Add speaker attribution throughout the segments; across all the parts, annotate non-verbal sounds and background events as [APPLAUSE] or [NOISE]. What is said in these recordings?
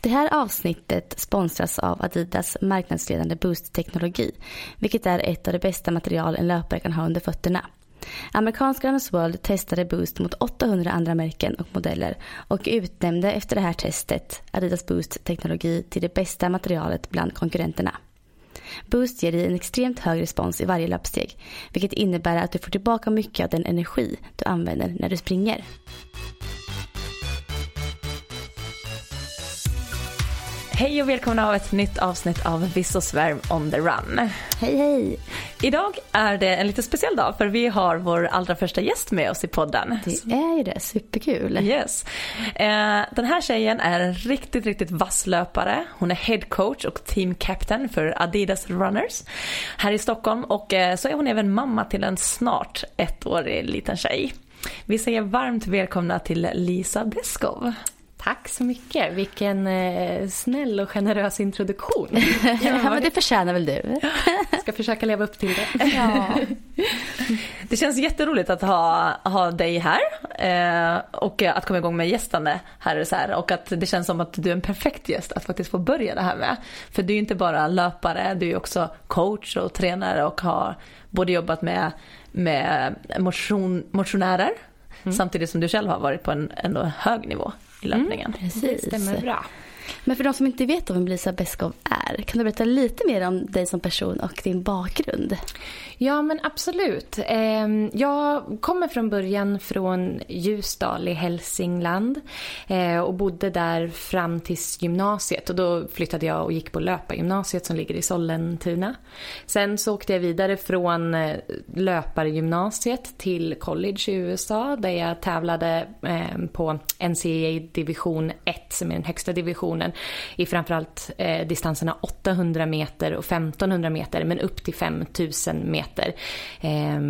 Speaker 1: Det här avsnittet sponsras av Adidas marknadsledande Boost-teknologi, vilket är ett av de bästa material en löpare kan ha under fötterna. Amerikanska Runners World testade Boost mot 800 andra märken och modeller och utnämnde efter det här testet Adidas Boost-teknologi till det bästa materialet bland konkurrenterna. Boost ger dig en extremt hög respons i varje löpsteg, vilket innebär att du får tillbaka mycket av den energi du använder när du springer.
Speaker 2: Hej och välkomna av ett nytt avsnitt av Viss och Svärm on the run.
Speaker 1: Hej hej!
Speaker 2: Idag är det en lite speciell dag för vi har vår allra första gäst med oss i podden.
Speaker 1: Det är ju det, superkul.
Speaker 2: Yes. Eh, den här tjejen är en riktigt, riktigt vass löpare. Hon är head coach och team captain för Adidas Runners här i Stockholm och eh, så är hon även mamma till en snart ettårig liten tjej. Vi säger varmt välkomna till Lisa Beskow.
Speaker 3: Tack så mycket. Vilken eh, snäll och generös introduktion. [LAUGHS]
Speaker 1: Ja, men det förtjänar väl du? [LAUGHS]
Speaker 3: ska försöka leva upp till det.
Speaker 1: Ja. [LAUGHS]
Speaker 2: Det känns jätteroligt att ha, ha dig här eh, och att komma igång med gästande här och så här och att det känns som att du är en perfekt gäst att faktiskt få börja det här med. För du är inte bara löpare, du är också coach och tränare och har både jobbat med, med motion, motionärer samtidigt som du själv har varit på en ändå hög nivå i löpningen.
Speaker 1: Precis.
Speaker 3: Det stämmer bra.
Speaker 1: Men för de som inte vet vem Lisa Beskow är, kan du berätta lite mer om dig som person och din bakgrund?
Speaker 3: Ja men absolut. Ehm, jag kommer från början från Ljusdal i Hälsingland eh, och bodde där fram tills gymnasiet och då flyttade jag och gick på löpargymnasiet som ligger i Sollentuna. Sen så åkte jag vidare från eh, löpargymnasiet till college i USA där jag tävlade ehm, på NCAA division 1 som är den högsta divisionen i framförallt eh, distanserna 800 meter och 1500 meter men upp till 5000 meter. Eh,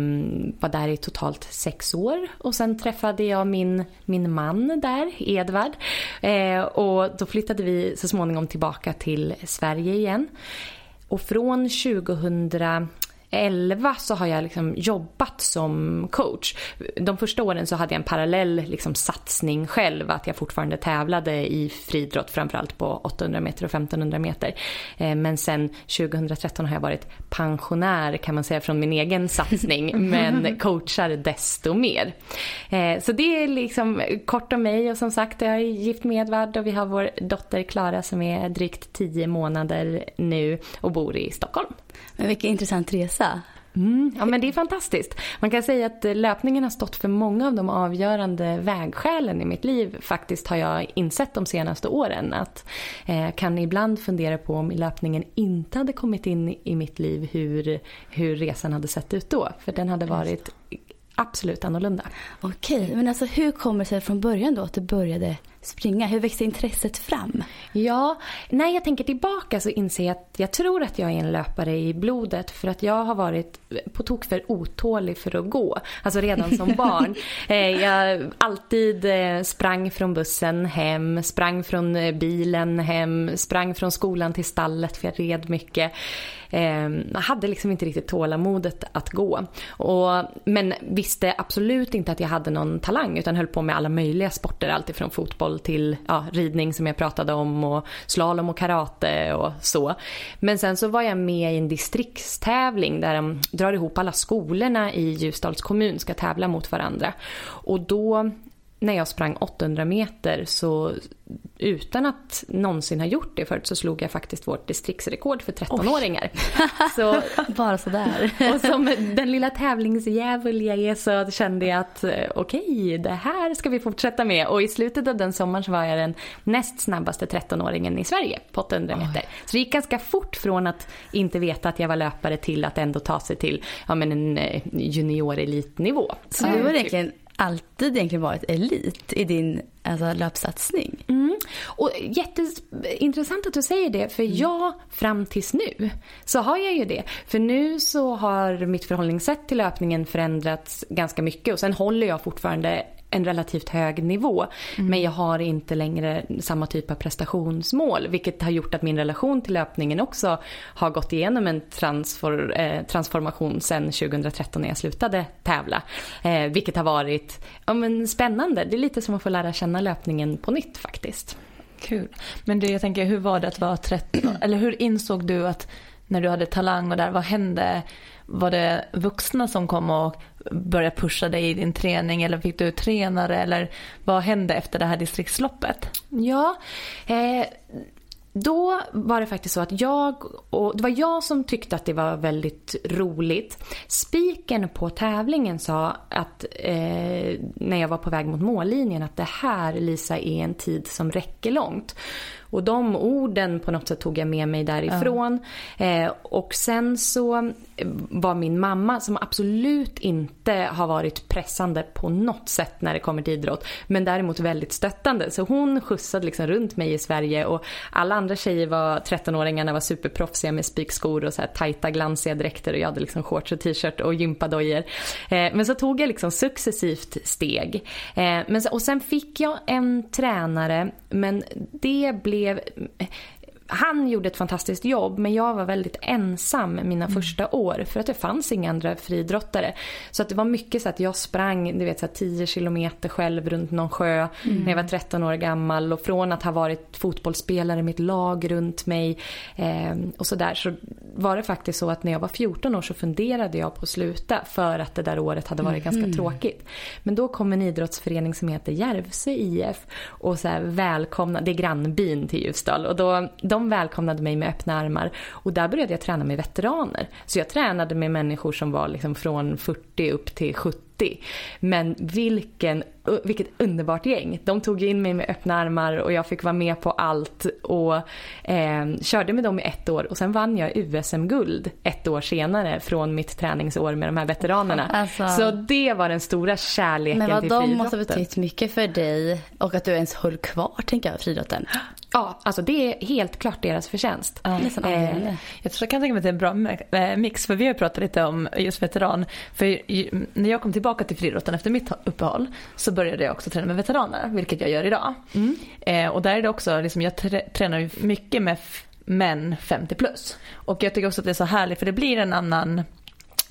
Speaker 3: var där i totalt sex år och sen träffade jag min, min man där, Edvard. Eh, och då flyttade vi så småningom tillbaka till Sverige igen. Och från 2000 2011 så har jag liksom jobbat som coach. De första åren så hade jag en parallell liksom satsning själv. Att jag fortfarande tävlade i friidrott framförallt på 800 meter och 1500 meter. Eh, Men sen 2013 har jag varit pensionär kan man säga från min egen satsning. [LAUGHS] men coachar desto mer. Eh, Så det är liksom kort om mig och som sagt jag är gift med Edvard och vi har vår dotter Klara som är drygt 10 månader nu och bor i Stockholm.
Speaker 1: Men vilken intressant resa.
Speaker 3: Mm, ja men det är fantastiskt. Man kan säga att löpningen har stått för många av de avgörande vägskälen i mitt liv faktiskt har jag insett de senaste åren. Att eh, kan ibland fundera på om löpningen inte hade kommit in i mitt liv hur, hur resan hade sett ut då. För den hade varit absolut annorlunda.
Speaker 1: Okej, men alltså hur kommer det sig från början då att du började springa? Hur växte intresset fram?
Speaker 3: Ja, när jag tänker tillbaka så inser jag att jag tror att jag är en löpare i blodet för att jag har varit på tok för otålig för att gå. Alltså redan som [LAUGHS] barn. Eh, Jag alltid eh, sprang från bussen hem, sprang från eh, bilen hem, sprang från skolan till stallet för jag red mycket. Eh, Jag hade liksom inte riktigt tålamodet att gå. Och, men visste absolut inte att jag hade någon talang utan höll på med alla möjliga sporter. Alltifrån fotboll till ja, ridning som jag pratade om och slalom och karate och så. Men sen så var jag med i en distriktstävling där de drar ihop alla skolorna i Ljusdals kommun ska tävla mot varandra. Och då när jag sprang 800 meter så utan att någonsin ha gjort det förut så slog jag faktiskt vårt distriktsrekord för 13-åringar. [LAUGHS] Så [LAUGHS]
Speaker 1: Bara sådär. [LAUGHS]
Speaker 3: och som den lilla tävlingsdjävul jag är så kände jag att eh, okej, det här ska vi fortsätta med. Och i slutet av den sommaren så var jag den näst snabbaste 13-åringen i Sverige på 800 meter. Så det gick ganska fort från att inte veta att jag var löpare till att ändå ta sig till ja, men en eh, junior elitnivå.
Speaker 1: Så du var egentligen alltid egentligen varit elit i din alltså, löpsatsning.
Speaker 3: Mm. Och jätteintressant att du säger det, för jag fram tills nu så har jag ju det. För nu så har mitt förhållningssätt till löpningen förändrats ganska mycket och sen håller jag fortfarande en relativt hög nivå. Mm. Men jag har inte längre samma typ av prestationsmål. Vilket har gjort att min relation till löpningen också har gått igenom en transfor, eh, transformation sedan 2013 när jag slutade tävla. Eh, vilket har varit ja, men spännande. Det är lite som att få lära känna löpningen på nytt faktiskt.
Speaker 2: Kul. Men det, jag tänker, hur var det att vara 13? [CLEARS THROAT] Eller hur insåg du att när du hade talang och där, vad hände? Var det vuxna som kom och börja pusha dig i din träning eller fick du tränare eller vad hände efter det här distriktsloppet?
Speaker 3: Ja, eh, då var det faktiskt så att jag, och det var jag som tyckte att det var väldigt roligt. Spiken på tävlingen sa att eh, när jag var på väg mot mållinjen att det här Lisa är en tid som räcker långt. Och de orden på något sätt tog jag med mig därifrån. Ja. Eh, och sen så var min mamma som absolut inte har varit pressande på något sätt när det kommer till idrott. Men däremot väldigt stöttande. Så hon skjutsade liksom runt mig i Sverige och alla andra tjejer var 13-åringarna var superproffsiga med spikskor och så här tajta glansiga dräkter och jag hade liksom shorts och t-shirt och gympadojor. Eh, men så tog jag liksom successivt steg. Eh, men så, och sen fick jag en tränare men det blev Yeah. Han gjorde ett fantastiskt jobb men jag var väldigt ensam mina mm. första år för att det fanns inga andra friidrottare. Så att det var mycket så att jag sprang du vet, så 10 kilometer själv runt någon sjö mm. när jag var 13 år gammal och från att ha varit fotbollsspelare med ett lag runt mig eh, och sådär så var det faktiskt så att när jag var 14 år så funderade jag på att sluta för att det där året hade varit mm. ganska tråkigt. Men då kom en idrottsförening som heter Järvsö IF och så här välkomna, det är grannbyn till Ljusdal och då, de välkomnade mig med öppna armar och där började jag träna med veteraner. Så jag tränade med människor som var liksom från 40 upp till 70 80. Men vilken, vilket underbart gäng. De tog in mig med öppna armar och jag fick vara med på allt och eh, körde med dem i ett år och sen vann jag USM-guld ett år senare från mitt träningsår med de här veteranerna. Alltså, så det var den stora kärleken till friidrotten.
Speaker 1: Men vad de måste ha betytt mycket för dig och att du ens höll kvar tänker jag friidrotten.
Speaker 3: Ja, alltså det är helt klart deras förtjänst. Ja.
Speaker 2: Eh, jag tror jag kan tänka mig att det är en bra mix för vi har pratat lite om just veteran. För när jag kom tillbaka till friidrotten efter mitt uppehåll så började jag också träna med veteraner, vilket jag gör idag. Mm. Eh, och där är det också, liksom, jag tränar mycket med män 50 plus. Och jag tycker också att det är så härligt för det blir en annan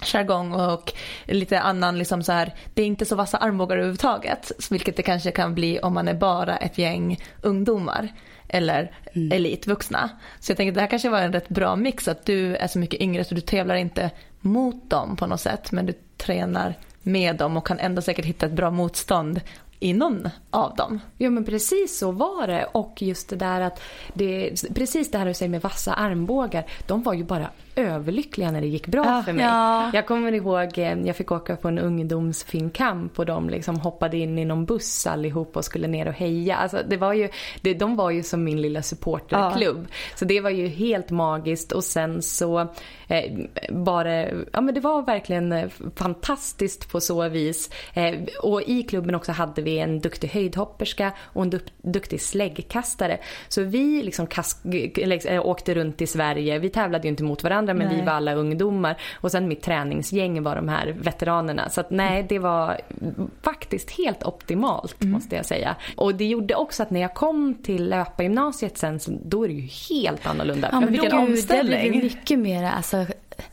Speaker 2: jargong och lite annan liksom så här, det är inte så vassa armbågar överhuvudtaget, vilket det kanske kan bli om man är bara ett gäng ungdomar eller mm. elitvuxna. Så jag tänker att det här kanske var en rätt bra mix att du är så mycket yngre så du tävlar inte mot dem på något sätt men du tränar med dem och kan ändå säkert hitta ett bra motstånd i någon av dem.
Speaker 3: Ja men precis så var det och just det där att det, precis det här du säger med vassa armbågar, de var ju bara överlyckliga när det gick bra ja, för mig. Ja. Jag kommer ihåg, eh, jag fick åka på en ungdomsfinkamp och de liksom hoppade in i någon buss allihop och skulle ner och heja. Alltså det var ju, det, de var ju som min lilla supporterklubb. Ja. Så det var ju helt magiskt och sen så eh, bara, ja men det var verkligen eh, fantastiskt på så vis. Eh, och i klubben också hade vi en duktig höjdhopperska och en duktig släggkastare. Så vi liksom äh, åkte runt i Sverige. Vi tävlade ju inte mot varandra men nej. vi var alla ungdomar. Och sen mitt träningsgäng var de här veteranerna. Så att nej, det var faktiskt helt optimalt mm. måste jag säga. Och det gjorde också att när jag kom till löpargymnasiet sen så då är det ju helt annorlunda.
Speaker 1: Ja, men vilken gud, omställning. Det blev mycket mer alltså,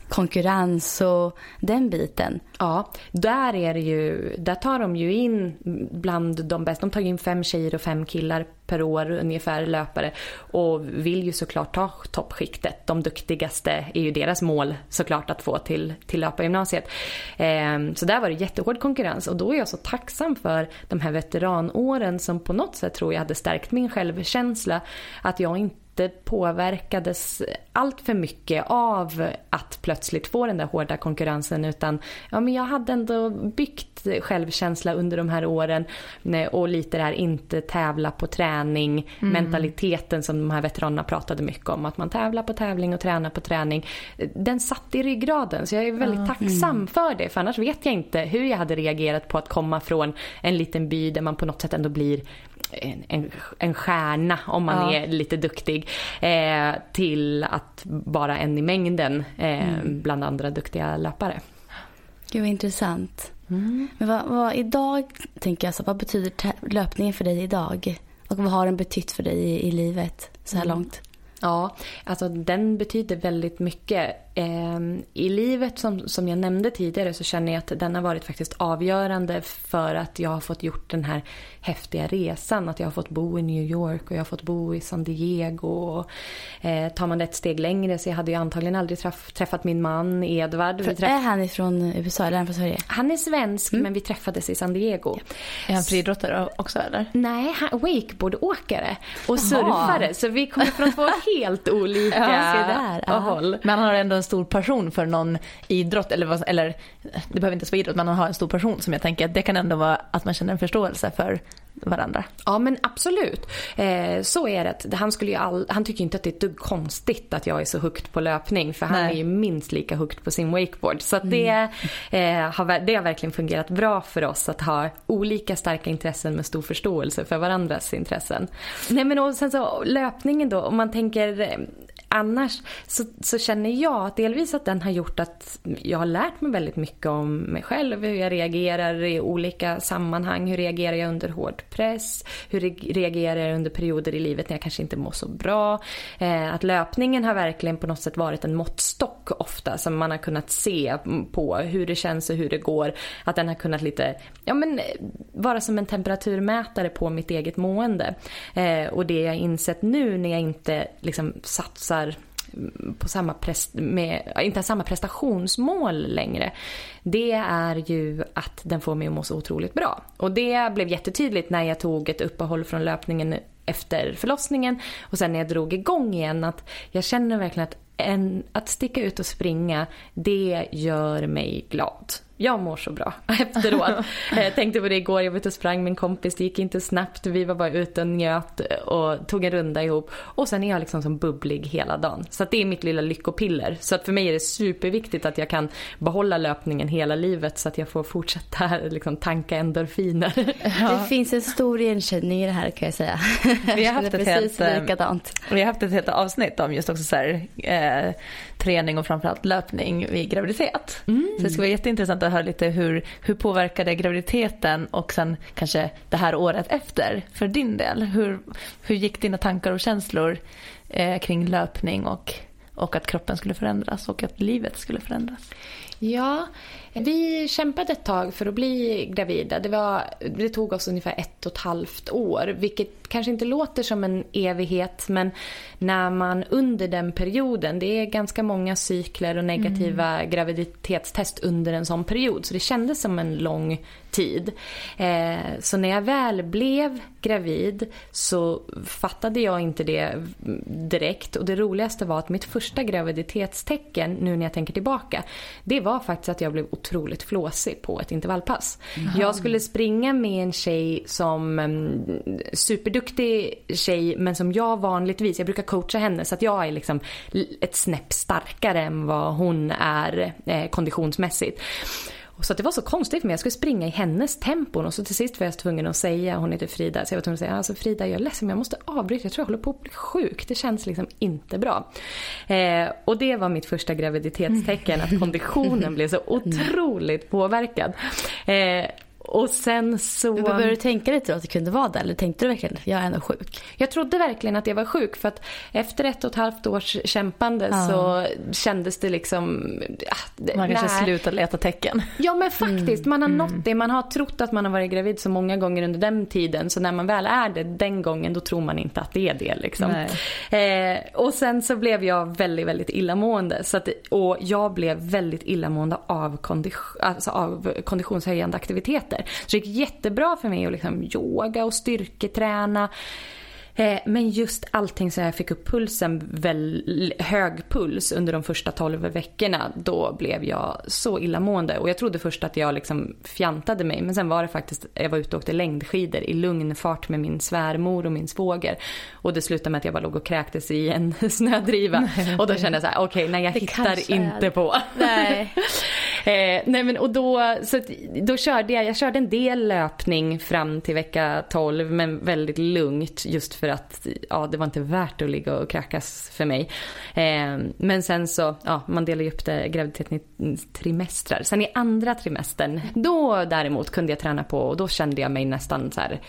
Speaker 1: konkurrens och den biten.
Speaker 3: Ja, där är det ju, där tar de ju in bland de bästa. De tar in fem tjejer och fem killar per år ungefär löpare och vill ju såklart ta toppskiktet. De duktigaste är ju deras mål såklart att få till, till löpargymnasiet. Eh, så där var det jättehård konkurrens och då är jag så tacksam för de här veteranåren som på något sätt tror jag hade stärkt min självkänsla. Att jag inte inte påverkades allt för mycket av att plötsligt få den där hårda konkurrensen utan ja, men jag hade ändå byggt självkänsla under de här åren och lite där inte tävla på träning, mm. mentaliteten som de här veteranerna pratade mycket om, att man tävlar på tävling och tränar på träning. Den satt i ryggraden så jag är väldigt mm. tacksam för det för annars vet jag inte hur jag hade reagerat på att komma från en liten by där man på något sätt ändå blir en, en, en stjärna om man ja. är lite duktig eh, till att vara en i mängden eh, mm. bland andra duktiga löpare.
Speaker 1: Gud vad intressant. Mm. Men vad, vad, idag tänker jag så, vad betyder löpningen för dig idag? Och vad har den betytt för dig i, i livet så här mm. långt?
Speaker 3: Ja, alltså den betyder väldigt mycket. Eh, I livet som, som jag nämnde tidigare så känner jag att den har varit faktiskt avgörande för att jag har fått gjort den här häftiga resan. Att jag har fått bo i New York och jag har fått bo i San Diego. Och, eh, tar man det ett steg längre så jag hade ju antagligen aldrig träff, träffat min man Edvard.
Speaker 1: Träff... Är han ifrån USA eller är han från Sverige?
Speaker 3: Han är svensk mm. men vi träffades i San Diego. Ja.
Speaker 2: Är han friidrottare också eller?
Speaker 3: Nej, han wakeboardåkare och surfare. Så vi kommer från två helt olika ja, där. håll.
Speaker 2: Men han har ändå en stor passion för någon idrott eller, eller det behöver inte vara idrott men han har en stor passion som jag tänker att det kan ändå vara att man känner en förståelse för varandra.
Speaker 3: Ja men absolut. Eh, så är det. Han, skulle ju all, han tycker inte att det är ett dugg konstigt att jag är så högt på löpning för han Nej. är ju minst lika högt på sin wakeboard. Så mm. det, eh, har, det har verkligen fungerat bra för oss att ha olika starka intressen med stor förståelse för varandras intressen. Nej men och sen så löpningen då om man tänker eh, annars så, så, känner jag att delvis att den har gjort att jag har lärt mig väldigt mycket om mig själv, hur jag reagerar i olika sammanhang, hur reagerar jag under hård press, hur reagerar jag under perioder i livet när jag kanske inte mår så bra. Eh, att löpningen har verkligen på något sätt varit en måttstock ofta som man har kunnat se på hur det känns och hur det går. Att den har kunnat lite, ja men vara som en temperaturmätare på mitt eget mående. Eh, och det jag insett nu när jag inte liksom satsar jobbar på samma med, inte har samma prestationsmål längre. Det är ju att den får mig att må så otroligt bra. Och det blev jättetydligt när jag tog ett uppehåll från löpningen efter förlossningen och sen när jag drog igång igen att jag känner verkligen att en, att sticka ut och springa det gör mig glad jag mår så bra [LAUGHS] efteråt. jag [LAUGHS] tänkte på det igår, jag var ute och sprang med en kompis, det gick inte snabbt. Vi var bara ute och njöt och tog en runda ihop. Och sen är jag liksom som bubblig hela dagen. Så det är mitt lilla lyckopiller. Så att för mig är det superviktigt att jag kan behålla löpningen hela livet så att jag får fortsätta [LAUGHS] liksom, tanka endorfiner.
Speaker 1: Ja. Det finns en stor igenkänning i det här kan jag säga.
Speaker 2: Vi har haft ett helt, eh, likadant. Vi har haft ett helt avsnitt om just också så här, eh, träning och framförallt löpning vid graviditet. Mm. Så det ska vara jätteintressant att höra lite hur, hur påverkade graviditeten och sen kanske det här året efter för din del? Hur, hur gick dina tankar och känslor eh, kring löpning och, och att kroppen skulle förändras och att livet skulle förändras?
Speaker 3: Ja, vi kämpade ett tag för att bli gravida. Det, var, det tog oss ungefär ett och ett halvt år, vilket kanske inte låter som en evighet, men när man under den perioden, det är ganska många cykler och negativa mm. graviditetstest under en sån period, så det kändes som en lång tid. Eh, så när jag väl blev gravid så fattade jag inte det direkt och det roligaste var att mitt första graviditetstecken, nu när jag tänker tillbaka, det var faktiskt att jag blev otroligt flåsig på ett intervallpass. Mm. Jag skulle springa med en tjej som um, superduktig tjej men som jag vanligtvis, jag brukar coacha henne så att jag är liksom ett snäpp starkare än vad hon är eh, konditionsmässigt. Så det var så konstigt för mig. Jag skulle springa i hennes tempon och så till sist var jag tvungen att säga, hon heter Frida, så jag var tvungen att säga alltså Frida jag är ledsen men jag måste avbryta, jag tror jag håller på att bli sjuk. Det känns liksom inte bra. Eh, och det var mitt första graviditetstecken, att [LAUGHS] konditionen blev så otroligt påverkad. Eh, och sen så...
Speaker 1: Men började du tänka lite då att det kunde vara det? Eller tänkte du verkligen att jag är ändå sjuk?
Speaker 3: Jag trodde verkligen att jag var sjuk. För att efter ett och ett halvt års kämpande ja. så kändes det liksom...
Speaker 2: Ja, man kanske slutade leta tecken.
Speaker 3: Ja men faktiskt. Mm. Man har mm. nått det. Man har trott att man har varit gravid så många gånger under den tiden. Så när man väl är det den gången då tror man inte att det är det. Liksom. Eh, och sen så blev jag väldigt, väldigt illamående. Så att, och jag blev väldigt illamående av, kondition, alltså av konditionshöjande aktiviteter. Så det gick jättebra för mig att liksom yoga och styrketräna. Eh, men just allting så jag fick upp pulsen, väl, hög puls under de första 12 veckorna. Då blev jag så illamående. Och jag trodde först att jag liksom fjantade mig. Men sen var det faktiskt, jag var ute och åkte längdskidor i lugn fart med min svärmor och min svåger. Och det slutade med att jag bara låg och kräktes i en [LAUGHS] snödriva. och då kände jag så här, okej, okay, nej jag hittar inte på.
Speaker 1: Nej. [LAUGHS]
Speaker 3: eh, nej men och då, så då körde jag, jag körde en del löpning fram till vecka 12 men väldigt lugnt just för att ja, det var inte värt att ligga och kräkas för mig. Eh, men sen så, ja man delar ju upp det, graviditeten i trimestrar. Sen i andra trimestern, då däremot kunde jag träna på och då kände jag mig nästan så här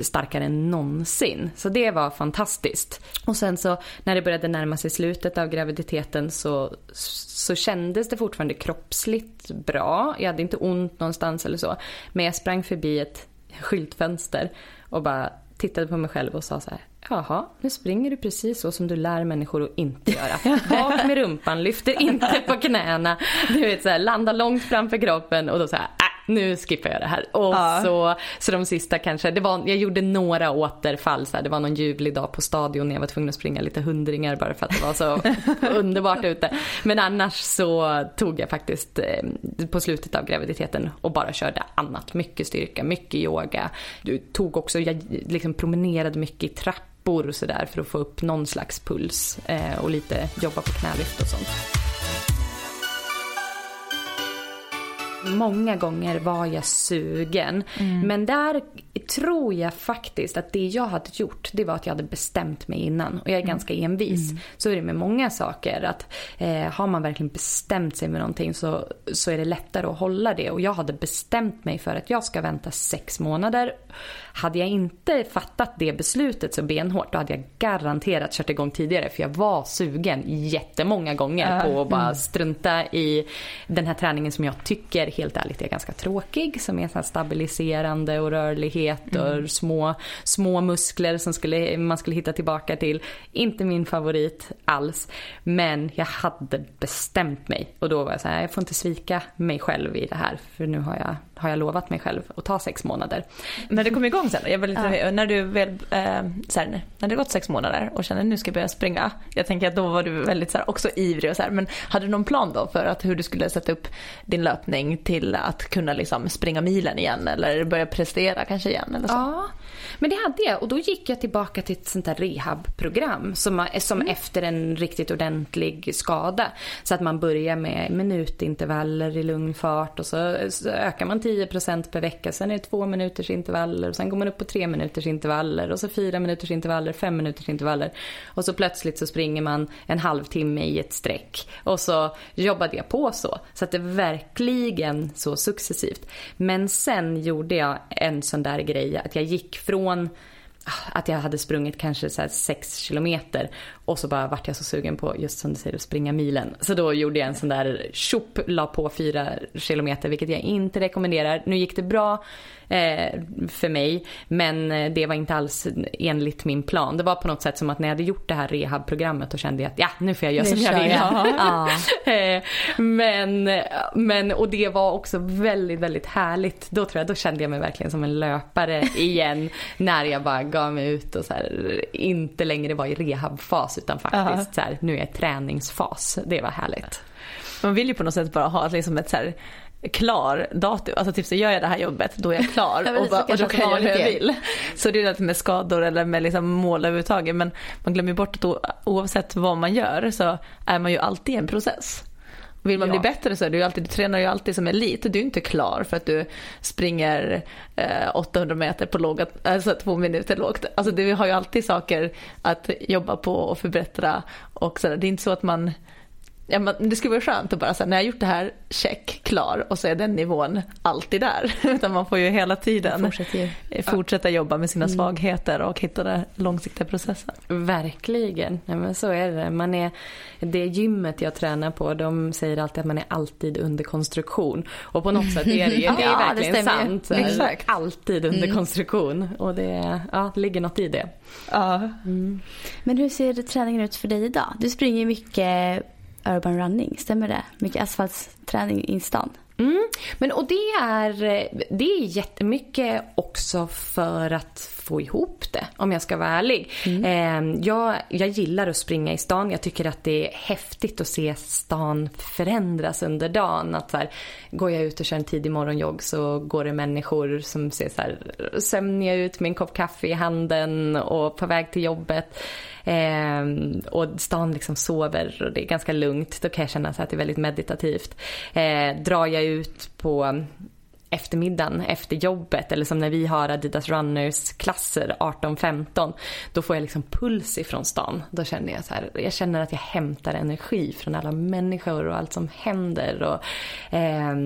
Speaker 3: starkare än någonsin. Så det var fantastiskt. Och sen så när det började närma sig slutet av graviditeten så, så kändes det fortfarande kroppsligt bra. Jag hade inte ont någonstans eller så. Men jag sprang förbi ett skyltfönster och bara tittade på mig själv och sa så här. Jaha, nu springer du precis så som du lär människor att inte göra. Bak med rumpan, lyfter inte på knäna. Du vet så här, landa långt framför kroppen och då så här, nu skippar jag det här. Och ja. så, så de sista kanske, det var, jag gjorde några återfall. Så här, det var någon ljuvlig dag på stadion när jag var tvungen att springa lite hundringar bara för att det var så [LAUGHS] underbart ute. Men annars så tog jag faktiskt eh, på slutet av graviditeten och bara körde annat. Mycket styrka, mycket yoga. Du tog också, jag liksom promenerade mycket i trappor och sådär för att få upp någon slags puls eh, och lite jobba på knälyft och sånt. Många gånger var jag sugen. Mm. Men där tror jag faktiskt att det jag hade gjort det var att jag hade bestämt mig innan. Och jag är mm. ganska envis. Mm. Så är det med många saker. Att eh, Har man verkligen bestämt sig med någonting så, så är det lättare att hålla det. Och jag hade bestämt mig för att jag ska vänta sex månader. Hade jag inte fattat det beslutet så benhårt då hade jag garanterat kört igång tidigare. För jag var sugen jättemånga gånger på att bara mm. strunta i den här träningen som jag tycker helt ärligt är ganska tråkig. Som är så stabiliserande och rörlighet och mm. små, små muskler som skulle, man skulle hitta tillbaka till. Inte min favorit alls. Men jag hade bestämt mig och då var jag så här, jag får inte svika mig själv i det här. För nu har jag, har jag lovat mig själv att ta sex månader.
Speaker 2: När det kom igång sen jag lite, ja. när du väl, äh, så här, när det gått sex månader och kände nu ska jag börja springa. Jag tänker att då var du väldigt så här, också ivrig och så här, men hade du någon plan då för att hur du skulle sätta upp din löpning till att kunna liksom springa milen igen eller börja prestera kanske igen eller så?
Speaker 3: Ja, men det hade jag och då gick jag tillbaka till ett sånt där rehabprogram som, som mm. efter en riktigt ordentlig skada. Så att man börjar med minutintervaller i lugn fart och så, så ökar man 10% per vecka. Sen är det två minuters intervaller och sen går man upp på tre minuters intervaller och så fyra minuters intervaller, fem minuters intervaller. Och så plötsligt så springer man en halvtimme i ett streck. Och så jobbade jag på så. Så att det verkligen så successivt. Men sen gjorde jag en sån där grej att jag gick från ah, att jag hade sprungit kanske så sex kilometer och så bara vart jag så sugen på just som du säger att springa milen. Så då gjorde jag en sån där tjopp, la på fyra kilometer vilket jag inte rekommenderar. Nu gick det bra eh, för mig. Men eh, det var inte alls enligt min plan. Det var på något sätt som att när jag hade gjort det här rehabprogrammet då kände jag att ja, nu får jag göra som jag vill. [LAUGHS] Ja. Eh, men, men, och det var också väldigt, väldigt härligt. Då tror jag, då kände jag mig verkligen som en löpare [LAUGHS] igen. när jag bara gav mig ut och så här, inte längre var i rehabfas utan faktiskt så här, nu är jag i träningsfas. Det var härligt.
Speaker 2: Man vill ju på något sätt bara ha liksom ett så här klar datum. Alltså typ så gör jag det här jobbet, då är jag klar [LAUGHS] och, bara, och då kan jag göra hur jag vill. Så det är det med skador eller med liksom mål överhuvudtaget. Men man glömmer bort att oavsett vad man gör så är man ju alltid i en process. Vill man ja. bli bättre så är du, alltid, du tränar ju alltid som elit. Du är inte klar för att du springer eh, 800 meter på låga, alltså två minuter lågt. Alltså du har ju alltid saker att jobba på och förbättra. Och så Det är inte så att man Ja, men det skulle vara skönt att bara säga när jag gjort det här, check, klar och så är den nivån alltid där. [LAUGHS] Utan man får ju hela tiden fortsätta jobba med sina mm. svagheter och hitta den långsiktiga processen.
Speaker 3: Verkligen, ja, men så är det. Man är, det gymmet jag tränar på, de säger alltid att man är alltid under konstruktion. Och på något sätt är det ju, [LAUGHS] det är verkligen det sant. [LAUGHS] Exakt. Alltid under mm. konstruktion. Och det, ja, det ligger något i det.
Speaker 1: Ja. Mm. Men hur ser träningen ut för dig idag? Du springer mycket urban running, stämmer det? Mycket asfaltsträning i stan.
Speaker 3: Mm. Men, och det är, det är jättemycket också för att få ihop det om jag ska vara ärlig. Mm. Jag, jag gillar att springa i stan. Jag tycker att det är häftigt att se stan förändras under dagen. Att så här, går jag ut och kör en tidig morgonjogg så går det människor som ser så här sömniga ut med en kopp kaffe i handen och på väg till jobbet. Eh, och stan liksom sover och det är ganska lugnt. Då kan jag känna så att det är väldigt meditativt. Eh, drar jag ut på eftermiddagen efter jobbet eller som när vi har Adidas Runners klasser 18-15 då får jag liksom puls ifrån stan. Då känner jag så här, jag känner att jag hämtar energi från alla människor och allt som händer och eh,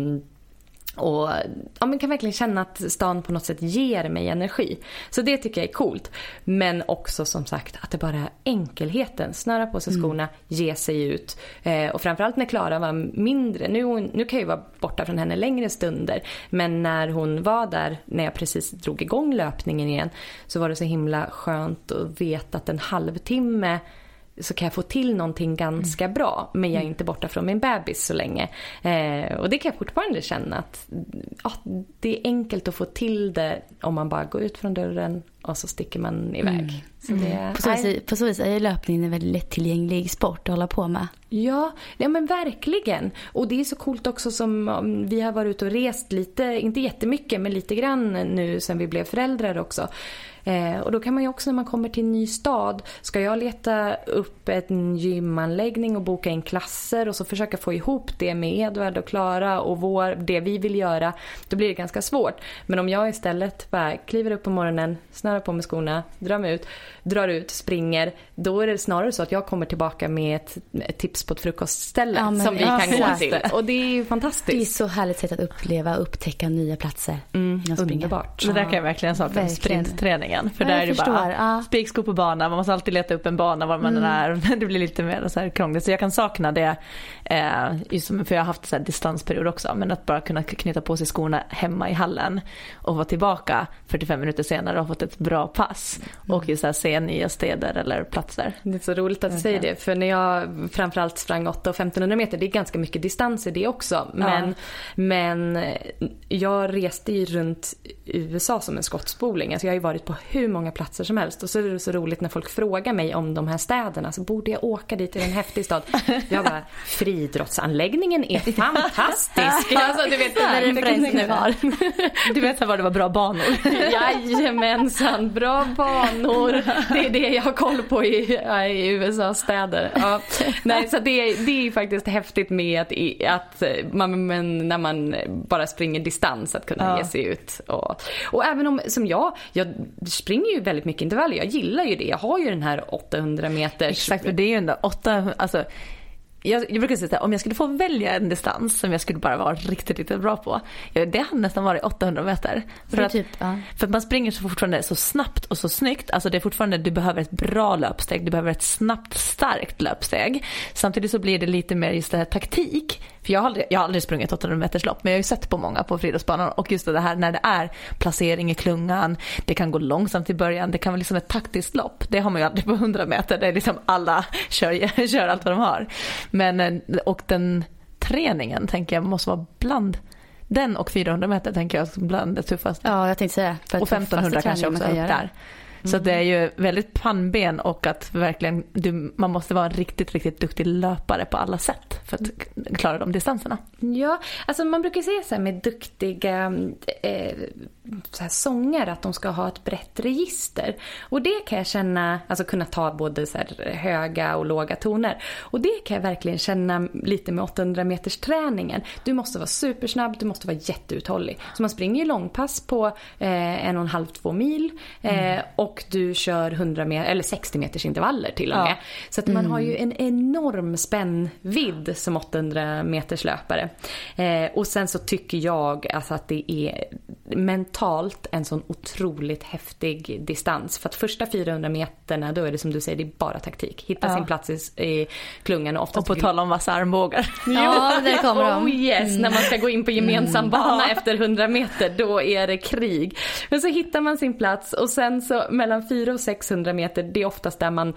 Speaker 3: och ja, man kan verkligen känna att stan på något sätt ger mig energi. Så det tycker jag är coolt. Men också som sagt att det bara är enkelheten. Snöra på sig mm. skorna, mm. ge sig ut. Eh, och framförallt när Klara var mindre. Nu, nu kan jag ju vara borta från henne längre stunder. Men när hon var där, när jag precis drog igång löpningen igen. Så var det så himla skönt att veta att en halvtimme så kan jag få till någonting ganska mm. bra. Men jag är mm. inte borta från min bebis så länge. Eh, och det kan jag fortfarande känna att ja, det är enkelt att få till det om man bara går ut från dörren och så sticker man iväg. Mm. Så det,
Speaker 1: mm. på, så vis, på så vis är löpningen en väldigt lättillgänglig sport att hålla på med.
Speaker 3: Ja, ja men verkligen. Och det är så coolt också som vi har varit ute och rest lite, inte jättemycket men lite grann nu sen vi blev föräldrar också. Eh, och då kan man ju också när man kommer till en ny stad, ska jag leta upp en gymanläggning och boka in klasser och så försöka få ihop det med Edvard och Klara och vår, det vi vill göra, då blir det ganska svårt. Men om jag istället bara kliver upp på morgonen, snörar på mig skorna, drar mig ut, drar ut, springer, då är det snarare så att jag kommer tillbaka med ett, ett tips på ett frukostställe ja, som vi ja, kan gå till. Och det är ju fantastiskt. Det är
Speaker 1: så härligt sätt att uppleva och upptäcka nya platser.
Speaker 3: Mm, underbart.
Speaker 2: Det där kan jag verkligen sakna, sprintträningen. För där är det bara ja. spikskor på bana, man måste alltid leta upp en bana var man mm. är. [LAUGHS] Det blir lite mer så här krångligt. Så jag kan sakna det, eh, just för jag har haft så här distansperiod också. Men att bara kunna knyta på sig skorna hemma i hallen och vara tillbaka 45 minuter senare och ha fått ett bra pass. Mm. Och just här, se nya städer eller platser.
Speaker 3: Det är så roligt att du säger det. För när jag framförallt sprang 8 och 1500 meter, det är ganska mycket distans i det också. Men, ja. men jag reste ju runt USA som en skottspoling. Alltså jag har ju varit på hur många platser som helst. Och så är det så roligt när folk frågar mig om de här städerna. Så borde jag åka dit till en häftig stad? [LAUGHS] Jag bara, friidrottsanläggningen är fantastisk. [LAUGHS]
Speaker 1: alltså, du vet, den referensen du har.
Speaker 2: Du vet var det var bra banor. [LAUGHS]
Speaker 3: Jajamensan, bra banor. Det är det jag har koll på i, i USAs städer. Ja. Nej, så det, det är faktiskt häftigt med att, att man, men när man bara springer distans att kunna ja. ge sig ut. Och, och även om, som jag, jag springer ju väldigt mycket intervaller. Jag gillar ju det. Jag har ju den här 800 meters.
Speaker 2: Exakt, för det är ju ändå 8, alltså jag, jag brukar säga att om jag skulle få välja en distans som jag skulle bara vara riktigt, riktigt bra på. Det hade nästan varit 800 meter. För, att, typ, ja. för att man springer så fortfarande så snabbt och så snyggt. Alltså det är fortfarande, du behöver ett bra löpsteg, du behöver ett snabbt starkt löpsteg. Samtidigt så blir det lite mer just det här taktik. För jag har aldrig, jag har aldrig sprungit 800 meters lopp men jag har ju sett på många på friidrottsbanan och just det här när det är placering i klungan, det kan gå långsamt i början, det kan vara liksom ett taktiskt lopp. Det har man ju aldrig på 100 meter, det är liksom alla kör, [LAUGHS] kör allt vad de har. Men, eh, och den träningen tänker jag måste vara bland den och 400 meter tänker jag bland det tuffaste.
Speaker 1: Ja, jag tänkte säga.
Speaker 2: och 1500 kanske också upp där. Så det är ju väldigt pannben och att verkligen du, man måste vara en riktigt, riktigt duktig löpare på alla sätt för att klara de distanserna.
Speaker 3: Ja, alltså man brukar säga så här med duktiga eh, så här sångare att de ska ha ett brett register. Och det kan jag känna, alltså kunna ta både så höga och låga toner. Och det kan jag verkligen känna lite med 800 meters träningen. Du måste vara supersnabb, du måste vara jätteuthållig. Så man springer ju långpass på eh, en och en halv, två mil. Eh, mm. Och du kör 100 meter, eller 60 meters intervaller till och med. Ja. Så att man mm. har ju en enorm spännvidd som 800 meters löpare. Eh, och sen så tycker jag alltså att det är mentalt en sån otroligt häftig distans. För att första 400 meterna då är det som du säger, det är bara taktik. Hitta ja. sin plats i, i klungan och
Speaker 2: Och på tal om vassa armbågar. [LAUGHS]
Speaker 1: Ja, där kommer de.
Speaker 3: Oh yes, mm. när man ska gå in på gemensam mm. bana mm. efter 100 meter, då är det krig. Men så hittar man sin plats och sen så mellan 400 och 600 meter, det är oftast där man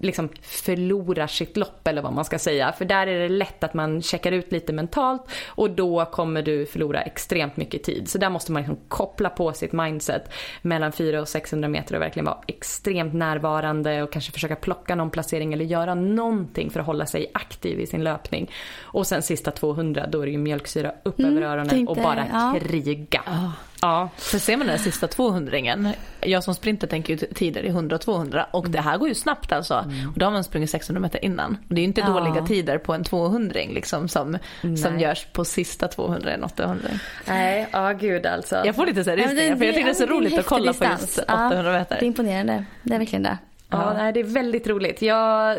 Speaker 3: liksom förlorar sitt lopp eller vad man ska säga. För där är det lätt att man checkar ut lite mentalt och då kommer du förlora extremt mycket tid. Så där måste man liksom koppla på sitt mindset mellan 400 och 600 meter och verkligen vara extremt närvarande och kanske försöka plocka någon placering eller göra någonting för att hålla sig aktiv i sin löpning. Och sen sista 200 då är det ju mjölksyra upp mm, över öronen tänkte, och bara ja. kriga. Oh.
Speaker 2: Ja, för ser man den sista 200 jag som sprinter tänker ju tider i 100 och 200 och det här går ju snabbt alltså. Mm. Och då har man sprungit 600 meter innan. Och det är ju inte ja. dåliga tider på en 200 liksom som, som görs på sista 200 än 800.
Speaker 3: Nej, ja gud alltså.
Speaker 2: Jag får lite så här ja, det, för jag tycker det är så roligt att kolla distans. på just 800 meter.
Speaker 1: det är imponerande, det är verkligen det.
Speaker 3: Ja, nej, det är väldigt roligt. Jag,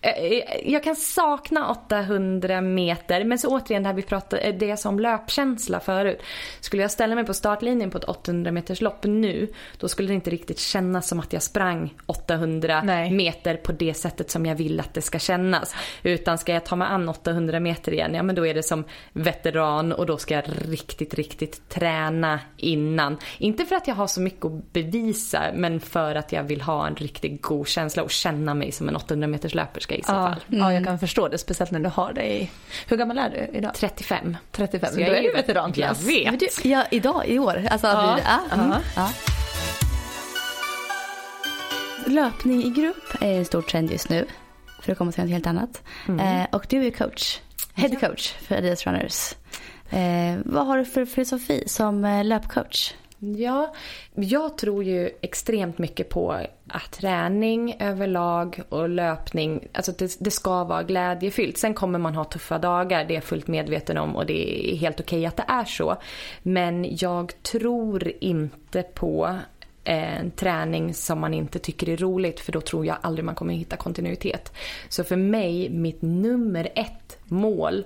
Speaker 3: eh, jag kan sakna 800 meter. Men så återigen det här vi pratade, eh, det som löpkänsla förut. Skulle jag ställa mig på startlinjen på ett 800 meters lopp nu. Då skulle det inte riktigt kännas som att jag sprang 800 nej. meter på det sättet som jag vill att det ska kännas. Utan ska jag ta mig an 800 meter igen, ja men då är det som veteran och då ska jag riktigt, riktigt träna innan. Inte för att jag har så mycket att bevisa men för att jag vill ha en riktig god känsla och känna mig som en 800 meters löperska i så
Speaker 2: ja,
Speaker 3: fall.
Speaker 2: Mm. Ja, jag kan förstå det. Speciellt när du har dig. Hur gammal är du idag?
Speaker 3: 35.
Speaker 2: 35. Så jag är ju veteranklass.
Speaker 1: Jag vet. Ja, idag, i år. Alltså, ja. Ja. Mm. ja. Löpning i grupp är en stor trend just nu. För att komma till något helt annat. Mm. Eh, och du är coach. Head coach för Adidas Runners. Eh, vad har du för filosofi som eh, löpcoach?
Speaker 3: Ja, jag tror ju extremt mycket på att träning överlag och löpning, alltså det, det, ska vara glädjefyllt. Sen kommer man ha tuffa dagar, det är jag fullt medveten om och det är helt okej att det är så. Men jag tror inte på eh, en träning som man inte tycker är roligt för då tror jag aldrig man kommer hitta kontinuitet. Så för mig, mitt nummer ett mål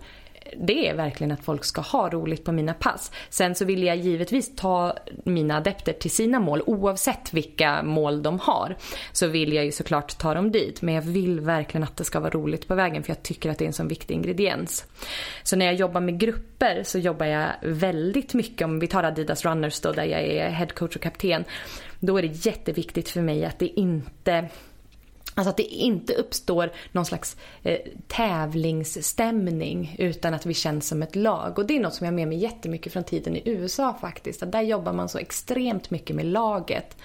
Speaker 3: det är verkligen att folk ska ha roligt på mina pass. Sen så vill jag givetvis ta mina adepter till sina mål oavsett vilka mål de har. Så vill jag ju såklart ta dem dit. Men jag vill verkligen att det ska vara roligt på vägen för jag tycker att det är en sån viktig ingrediens. Så när jag jobbar med grupper så jobbar jag väldigt mycket, om vi tar Adidas Runners då där jag är headcoach och kapten. Då är det jätteviktigt för mig att det inte Alltså att det inte uppstår någon slags eh, tävlingsstämning utan att vi känns som ett lag. Och det är något som jag har med mig jättemycket från tiden i USA faktiskt. Att där jobbar man så extremt mycket med laget.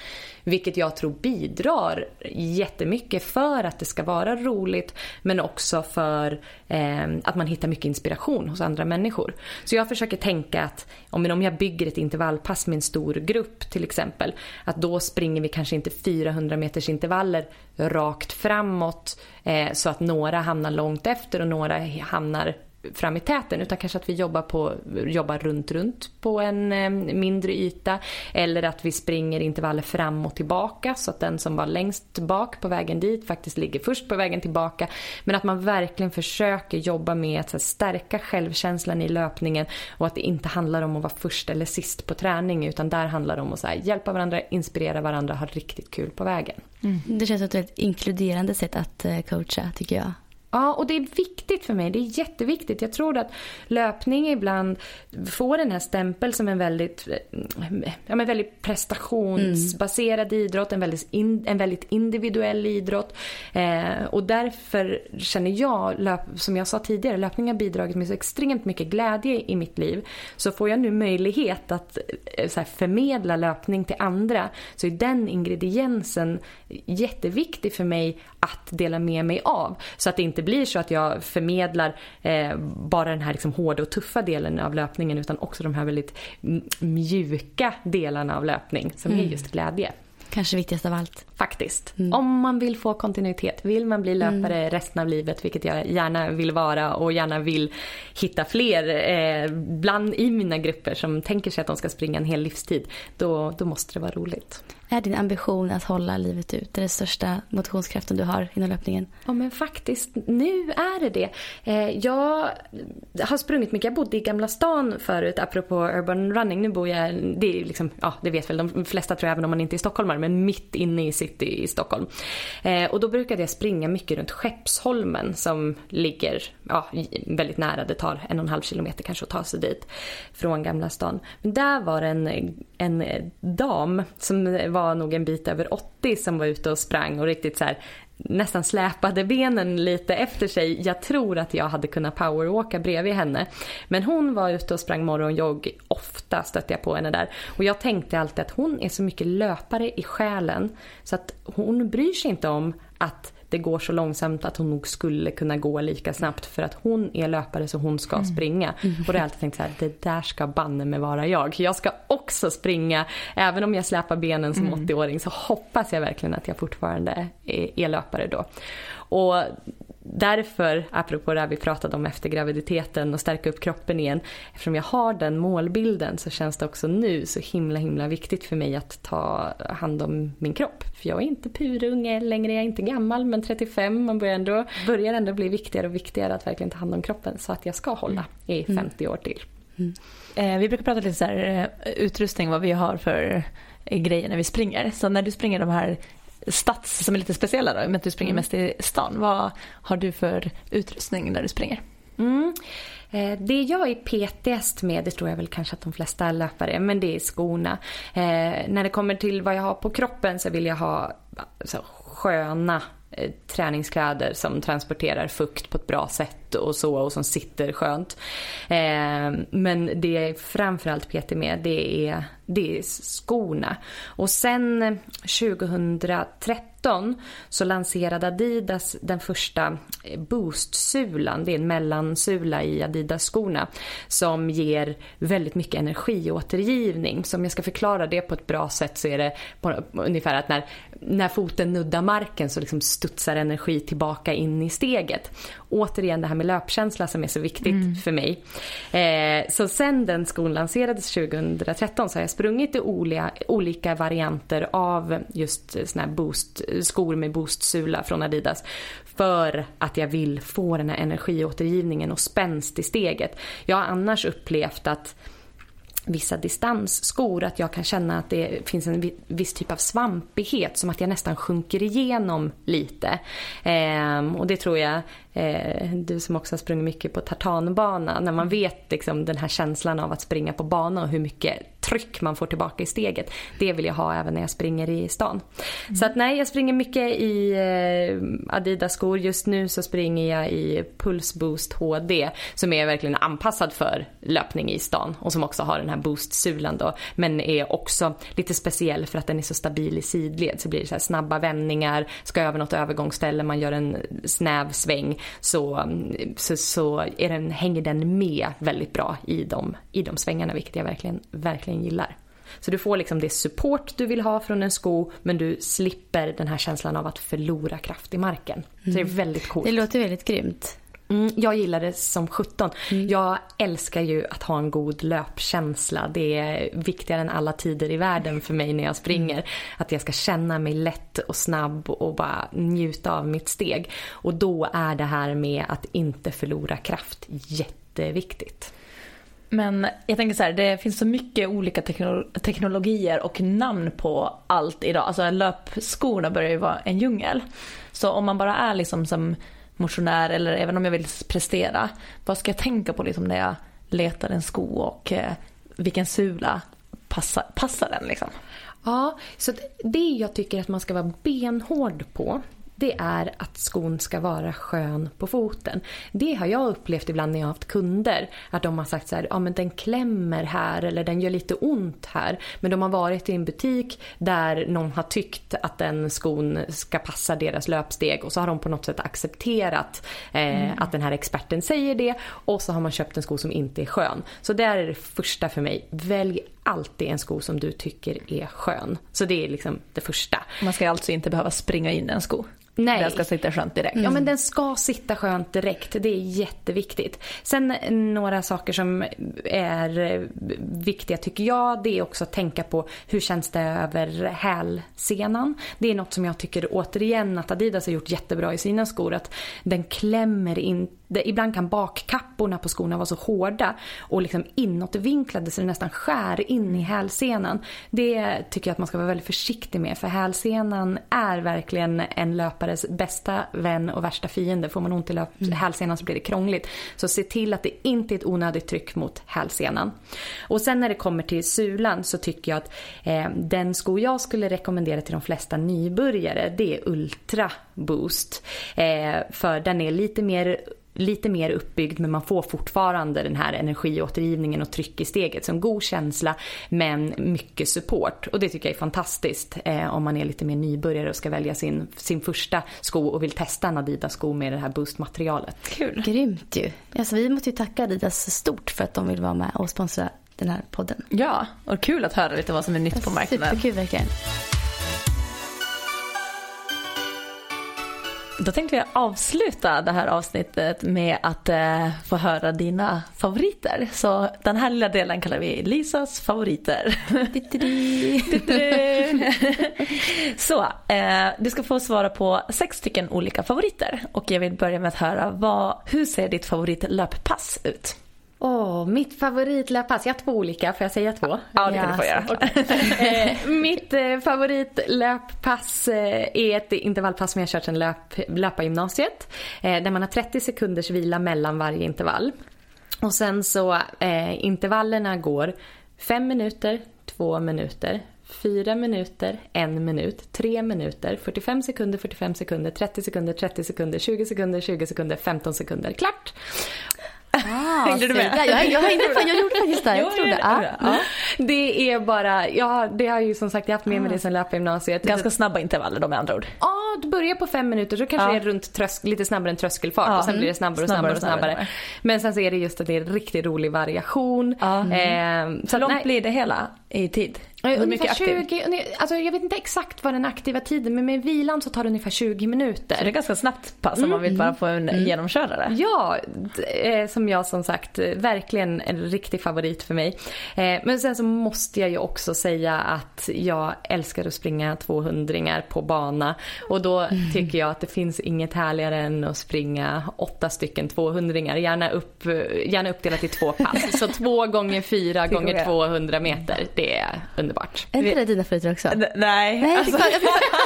Speaker 3: Vilket jag tror bidrar jättemycket för att det ska vara roligt men också för eh, att man hittar mycket inspiration hos andra människor. Så jag försöker tänka att om jag bygger ett intervallpass med en stor grupp till exempel att då springer vi kanske inte 400 meters intervaller rakt framåt eh, så att några hamnar långt efter och några hamnar fram i täten utan kanske att vi jobbar, på, jobbar runt, runt på en eh, mindre yta. Eller att vi springer intervaller fram och tillbaka så att den som var längst bak på vägen dit faktiskt ligger först på vägen tillbaka. Men att man verkligen försöker jobba med att här, stärka självkänslan i löpningen och att det inte handlar om att vara först eller sist på träning utan där handlar det om att så här, hjälpa varandra, inspirera varandra, ha riktigt kul på vägen.
Speaker 1: Mm. Det känns som ett väldigt inkluderande sätt att eh, coacha tycker jag.
Speaker 3: Ja, och det är viktigt för mig. Det är jätteviktigt. Jag tror att löpning ibland får den här stämpeln som en väldigt, ja, men väldigt prestationsbaserad mm. idrott, en väldigt, in, en väldigt individuell idrott. Eh, och därför känner jag, löp, som jag sa tidigare, löpning har bidragit med så extremt mycket glädje i mitt liv. Så får jag nu möjlighet att eh, så här, förmedla löpning till andra så är den ingrediensen jätteviktig för mig att dela med mig av. Så att det inte blir så att jag förmedlar eh, bara den här liksom hårda och tuffa delen av löpningen utan också de här väldigt mjuka delarna av löpning som mm. är just glädje.
Speaker 1: Kanske viktigast av allt.
Speaker 3: Faktiskt. Mm. Om man vill få kontinuitet, vill man bli löpare mm. resten av livet, vilket jag gärna vill vara och gärna vill hitta fler eh, bland i mina grupper som tänker sig att de ska springa en hel livstid, då, då måste det vara roligt.
Speaker 1: Är din ambition att hålla livet ut? Det är den största motionskraften du har inom löpningen?
Speaker 3: Ja men faktiskt, nu är det det. Eh, jag har sprungit mycket. Jag bodde i Gamla stan förut apropå urban running. Nu bor jag, det är liksom, ja det vet väl de flesta tror jag även om man inte är stockholmare, men mitt inne i city i Stockholm. Eh, och då brukade jag springa mycket runt Skeppsholmen som ligger ja, väldigt nära. Det tar en och en halv kilometer kanske att ta sig dit från Gamla stan. Men där var det en, en dam som var var nog en bit över 80 som var ute och sprang och riktigt så här nästan släpade benen lite efter sig. Jag tror att jag hade kunnat powerwalka bredvid henne. Men hon var ute och sprang morgonjogg. Ofta stötte jag på henne där. Och jag tänkte alltid att hon är så mycket löpare i själen så att hon bryr sig inte om att det går så långsamt att hon nog skulle kunna gå lika snabbt för att hon är löpare så hon ska mm. springa. Mm. Och då har jag alltid tänkt så här, det där ska banne med vara jag. Jag ska också springa, även om jag släpar benen som mm. 80-åring så hoppas jag verkligen att jag fortfarande är, är löpare då. Och därför, apropå det här vi pratade om efter graviditeten och stärka upp kroppen igen. Eftersom jag har den målbilden så känns det också nu så himla himla viktigt för mig att ta hand om min kropp. För jag är inte purunge längre, jag är inte gammal men 35, man börjar ändå, börjar ändå bli viktigare och viktigare att verkligen ta hand om kroppen så att jag ska hålla i 50 mm. år till.
Speaker 2: Mm. Eh, vi brukar prata lite så här, eh, utrustning, vad vi har för grejer när vi springer. Så när du springer de här stats som är lite speciella då, med att du springer mm. mest i stan. Vad har du för utrustning när du springer?
Speaker 3: Mm. Eh, det jag är petigast med, det tror jag väl kanske att de flesta löpare men det är skorna. Eh, när det kommer till vad jag har på kroppen så vill jag ha så, sköna eh, träningskläder som transporterar fukt på ett bra sätt och så och som sitter skönt. Eh, men det jag är framförallt petig med det är, det är skorna. Och sen 2013 så lanserade Adidas den första Boost-sulan. Det är en mellansula i Adidas-skorna som ger väldigt mycket energiåtergivning. Så om jag ska förklara det på ett bra sätt så är det på, ungefär att när, när foten nuddar marken så liksom studsar energi tillbaka in i steget. Återigen det här med löpkänsla som är så viktigt mm. för mig. Eh, så sen den skon lanserades 2013 så har jag sprungit i olika, olika varianter av just såna här boost skor med boostsula från Adidas. För att jag vill få den här energiåtergivningen och spänst i steget. Jag har annars upplevt att vissa distansskor att jag kan känna att det finns en viss typ av svampighet som att jag nästan sjunker igenom lite. Ehm, och det tror jag eh, du som också har sprungit mycket på tartanbana, när man vet liksom, den här känslan av att springa på bana och hur mycket tryck man får tillbaka i steget. Det vill jag ha även när jag springer i stan. Mm. Så att nej, jag springer mycket i eh, Adidas-skor. Just nu så springer jag i Pulse Boost HD som är verkligen anpassad för löpning i stan och som också har den här boost-sulan då. Men är också lite speciell för att den är så stabil i sidled. Så blir det så snabba vändningar, ska över något övergångsställe, man gör en snäv sväng så, så, så är den, hänger den med väldigt bra i de, i de svängarna vilket jag verkligen, verkligen gillar. Så du får liksom det support du vill ha från en sko men du slipper den här känslan av att förlora kraft i marken. Mm. Så det är mm. väldigt coolt.
Speaker 1: Det låter väldigt grymt.
Speaker 3: Mm, jag gillar det som 17. Mm. Jag älskar ju att ha en god löpkänsla. Det är viktigare än alla tider i världen för mig när jag springer. Mm. Att jag ska känna mig lätt och snabb och bara njuta av mitt steg. Och då är det här med att inte förlora kraft jätteviktigt.
Speaker 2: Men jag tänker så här, det finns så mycket olika teknologier och namn på allt idag. Alltså löpskorna börjar ju vara en djungel. Så om man bara är liksom som motionär eller även om jag vill prestera. Vad ska jag tänka på liksom när jag letar en sko och eh, vilken sula passar, passar den liksom?
Speaker 3: Ja, så det jag tycker att man ska vara benhård på det är att skon ska vara skön på foten. Det har jag upplevt ibland när jag har haft kunder. Att de har sagt så här, ja men den klämmer här eller den gör lite ont här. Men de har varit i en butik där någon har tyckt att den skon ska passa deras löpsteg och så har de på något sätt accepterat eh, mm. att den här experten säger det och så har man köpt en sko som inte är skön. Så det är det första för mig. Välj alltid en sko som du tycker är skön. Så det är liksom det första.
Speaker 2: Man ska alltså inte behöva springa in en sko?
Speaker 3: Nej.
Speaker 2: Den ska sitta skönt direkt.
Speaker 3: Mm. Ja men den ska sitta skönt direkt. Det är jätteviktigt. Sen några saker som är viktiga tycker jag. Det är också att tänka på hur känns det över hälsenan. Det är något som jag tycker återigen att Adidas har gjort jättebra i sina skor. Att den klämmer inte ibland kan bakkapporna på skorna vara så hårda och liksom inåtvinklade så det nästan skär in i hälsenan. Det tycker jag att man ska vara väldigt försiktig med för hälsenan är verkligen en löpare löpares bästa vän och värsta fiende. Får man ont i löp- mm. hälsenan så blir det krångligt. Så se till att det inte är ett onödigt tryck mot hälsenan. Och sen när det kommer till sulan så tycker jag att eh, den sko jag skulle rekommendera till de flesta nybörjare det är Ultra Boost. Eh, för den är lite mer lite mer uppbyggd men man får fortfarande den här energiåtergivningen och tryck i steget. Så en god känsla men mycket support. Och det tycker jag är fantastiskt eh, om man är lite mer nybörjare och ska välja sin, sin första sko och vill testa en Adidas-sko med det här boostmaterialet.
Speaker 1: Kul. Grymt ju. Alltså, vi måste ju tacka Adidas stort för att de vill vara med och sponsra den här podden.
Speaker 2: Ja, och kul att höra lite vad som är nytt på marknaden.
Speaker 1: Superkul verkligen.
Speaker 2: Då tänkte jag avsluta det här avsnittet med att eh, få höra dina favoriter. Så den här lilla delen kallar vi Lisas favoriter. [LAUGHS] Så, eh, du ska få svara på sex stycken olika favoriter. Och jag vill börja med att höra vad, hur ser ditt favoritlöppass ut?
Speaker 3: Åh, oh, mitt favoritlöppass. Jag har två olika, får jag säga två?
Speaker 2: Ja, det kan du få göra.
Speaker 3: Eh, mitt eh, favoritlöppass eh, är ett intervallpass som jag har kört sedan löp, löpargymnasiet. Där man har 30 sekunders vila mellan varje intervall. Och sen så eh, intervallerna går 5 minuter, 2 minuter, 4 minuter, 1 minut, 3 minuter, 45 sekunder, 45 sekunder, 30 sekunder, 30 sekunder, 20 sekunder, 20 sekunder, 15 sekunder. Klart!
Speaker 1: Ah, Hängde du med? Ja, jag, jag, hängde, jag gjorde faktiskt det. Jag trodde.
Speaker 3: Ja. Ja. Det är bara, ja, det har ju som sagt jag haft med mig det sen löpargymnasiet.
Speaker 2: Ganska snabba intervaller då med andra ord.
Speaker 3: Ja, du börjar på fem minuter så kanske det är runt trösk, lite snabbare än tröskelfart och sen blir det snabbare och snabbare, och snabbare. snabbare. Men sen så är det just att det är riktigt rolig variation.
Speaker 2: Mm. Eh, så Hur långt nej. blir det hela i tid?
Speaker 3: Mycket 20, alltså jag vet inte exakt vad den aktiva tiden men med vilan så tar det ungefär 20 minuter. Så
Speaker 2: det är ganska snabbt pass om mm. man vill bara få en mm. genomkörare.
Speaker 3: Ja, som jag som sagt verkligen en riktig favorit för mig. Eh, men sen så måste jag ju också säga att jag älskar att springa 200 på bana och då mm. [LAUGHS] tycker jag att det finns inget härligare än att springa åtta stycken 200 gärna, upp, gärna uppdelat i två pass. så två gånger fyra [LAUGHS] gånger 200 meter, det är underbart.
Speaker 1: Är inte det dina favoriter också?
Speaker 2: nej. nej alltså,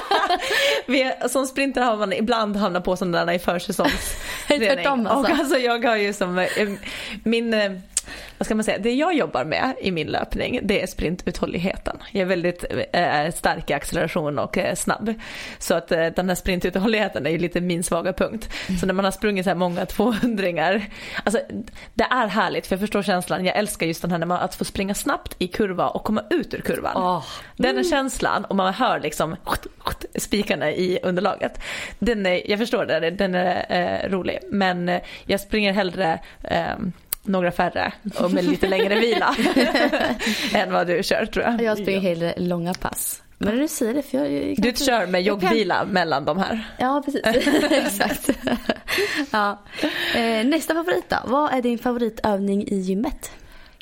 Speaker 2: [LAUGHS] vi, som sprinter har man ibland hamnat på sådana där i försäsongsträning. [LAUGHS] alltså. Och alltså jag har ju som eh, min eh, vad ska man säga, det jag jobbar med i min löpning det är sprintuthålligheten. Jag är väldigt eh, stark i acceleration och eh, snabb. Så att eh, den här sprintuthålligheten är ju lite min svaga punkt. Mm. Så när man har sprungit så här många [LAUGHS] 200 alltså det är härligt för jag förstår känslan. Jag älskar just den här när man, att få springa snabbt i kurva och komma ut ur kurvan. Oh. Den mm. känslan och man hör liksom spikarna i underlaget. Den är, jag förstår det, den är eh, rolig. Men eh, jag springer hellre eh, några färre och med lite längre vila [LAUGHS] än vad du kör tror jag.
Speaker 1: Jag springer hellre långa pass. Men du säger det för jag,
Speaker 2: jag Du kör med joggvila kan... mellan de här?
Speaker 1: Ja precis, [LAUGHS] exakt. ja. Eh, nästa favorit då, vad är din favoritövning i gymmet?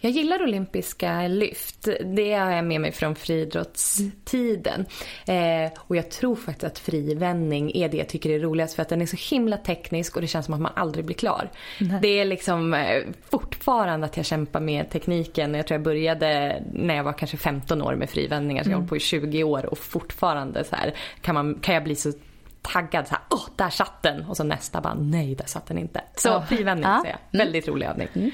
Speaker 3: Jag gillar olympiska lyft. Det har jag med mig från friidrottstiden. Eh, och jag tror faktiskt att frivändning är det jag tycker är roligast för att den är så himla teknisk och det känns som att man aldrig blir klar. Nej. Det är liksom eh, fortfarande att jag kämpar med tekniken. Jag tror jag började när jag var kanske 15 år med frivändningar så jag har mm. hållit på i 20 år och fortfarande så här kan, man, kan jag bli så taggad så här, åh där satt den och så nästa bara nej där satt den inte. Så oh. frivändning ja. säger jag, väldigt rolig övning. Mm.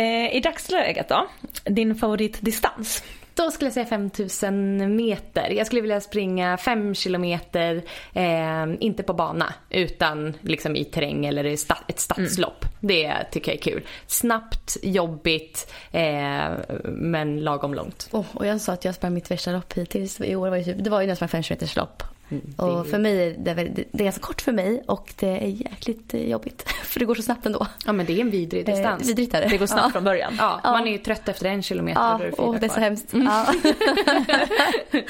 Speaker 2: Eh, I dagsläget då, din favoritdistans?
Speaker 3: Då skulle jag säga 5000 meter. Jag skulle vilja springa 5 kilometer, eh, inte på bana utan liksom i terräng eller i sta ett stadslopp. Mm. Det tycker jag är kul. Snabbt, jobbigt eh, men lagom långt.
Speaker 1: Oh, och jag sa att jag sprang mitt värsta lopp hittills i år. Var ju typ, det var ju nästan 5 km lopp Mm, och för mig är det, det, är ganska kort för mig och det är jäkligt eh, jobbigt. [LAUGHS] För det går så snabbt ändå.
Speaker 3: Ja men det är en vidrig eh, distans.
Speaker 1: Eh, vidrigt är
Speaker 2: det. Det går snabbt ja. från början.
Speaker 3: Ja, Man är ju trött efter en kilometer.
Speaker 1: Ja, och, och det är så hemskt. Mm. Ja. [LAUGHS]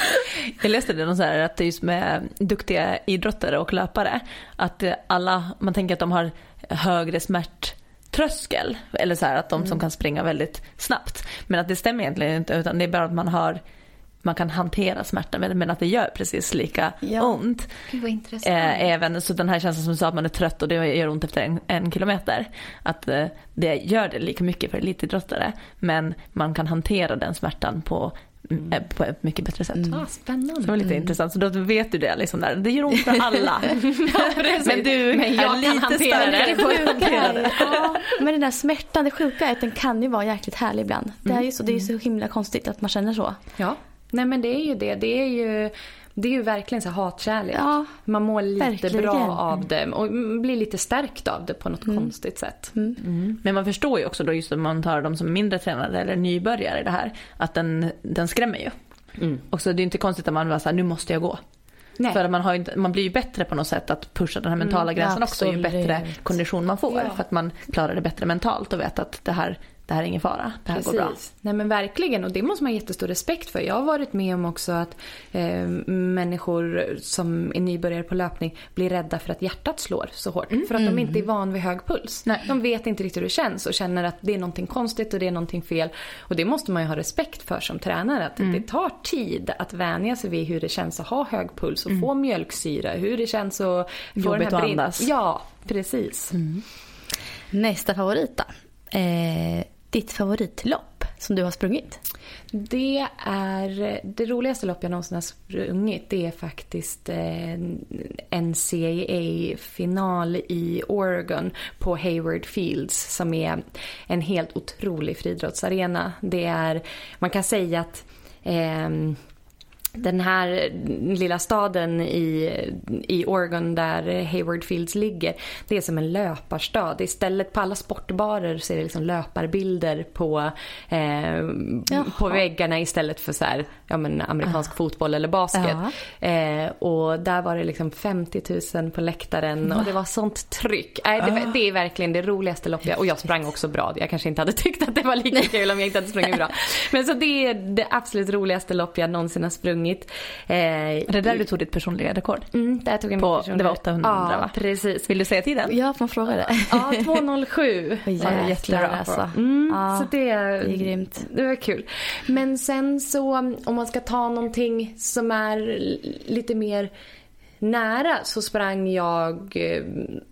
Speaker 2: Jag läste det någon så här att just med duktiga idrottare och löpare att alla, man tänker att de har högre smärt tröskel eller så här att de som mm. kan springa väldigt snabbt. Men att det stämmer egentligen inte utan det är bara att man har man kan hantera smärta men att det gör precis lika ja. ont. Eh, även så den här känslan som du sa att man är trött och det gör ont efter en, en kilometer. Att eh, det gör det lika mycket för elitidrottare men man kan hantera den smärtan på mm. Eh, på ett mycket bättre sätt. Mm.
Speaker 3: Ah, spännande.
Speaker 2: Så det var lite mm. intressant. Så då vet du det liksom där. Det gör ont för alla. [LAUGHS]
Speaker 3: men du men jag är lite
Speaker 1: starkare. [LAUGHS] ja, men den där smärtan, det sjuka är att den kan ju vara jäkligt härlig ibland. Det är ju så, det är så himla konstigt att man känner så.
Speaker 3: Ja, nej men det är ju det. Det är ju det är ju verkligen så hatkärlek. Ja, Man mår lite verkligen. bra av det och blir lite stärkt av det på något mm. konstigt sätt.
Speaker 2: Mm. Mm. Men man förstår ju också då just om man tar dem som mindre tränade eller nybörjare i det här att den, den skrämmer ju. Mm. Och så det är inte konstigt att man bara såhär, nu måste jag gå. Nej. För man, har inte, man blir ju bättre på något sätt att pusha den här mentala mm, gränsen också ju bättre kondition man får. Ja. För att man klarar det bättre mentalt och vet att det här det här är ingen fara, det här Precis. går bra.
Speaker 3: Nej men verkligen och det måste man ha jättestor respekt för. Jag har varit med om också att eh, människor som är nybörjare på löpning blir rädda för att hjärtat slår så hårt. Mm. För att de inte är van vid hög puls. Nej. De vet inte riktigt hur det känns och känner att det är någonting konstigt och det är någonting fel. Och det måste man ju ha respekt för som tränare. Att mm. det tar tid att vänja sig vid hur det känns att ha hög puls och mm. få mjölksyra. Hur det känns att få
Speaker 2: Jobbigt att andas.
Speaker 3: Ja, precis. Mm.
Speaker 1: Nästa favorit då? Eh, ditt favoritlopp som du har sprungit?
Speaker 3: Det är det roligaste lopp jag någonsin har sprungit. Det är faktiskt eh, NCAA-final i Oregon på Hayward Fields som är en helt otrolig friidrottsarena. Det är, man kan säga att eh, den här lilla staden i, i Oregon där Hayward Fields ligger. Det är som en löparstad. Istället på alla sportbarer så är det liksom löparbilder på, eh, på väggarna istället för så här, ja, men amerikansk uh. fotboll eller basket. Uh. Eh, och där var det liksom 50 000 på läktaren och det var sånt tryck. Eh, det, uh. det, är verkligen det roligaste loppet. Och jag sprang också bra. Jag kanske inte hade tyckt att det var lika [LAUGHS] kul om jag inte hade sprungit bra. Men så det är det absolut roligaste lopp jag någonsin har sprungit sprungit.
Speaker 2: Eh, det där du tog ditt personliga rekord?
Speaker 3: Mm, där tog jag
Speaker 2: På,
Speaker 3: mitt personliga
Speaker 2: Det var 800 ja, va?
Speaker 3: precis.
Speaker 2: Vill du säga tiden?
Speaker 1: Ja, får man fråga det? [LAUGHS]
Speaker 3: Ja, 2.07.
Speaker 1: oh, Jättebra alltså.
Speaker 3: Mm, ja, så det,
Speaker 1: det är grymt.
Speaker 3: Det var kul. Men sen så om man ska ta någonting som är lite mer nära så sprang jag eh,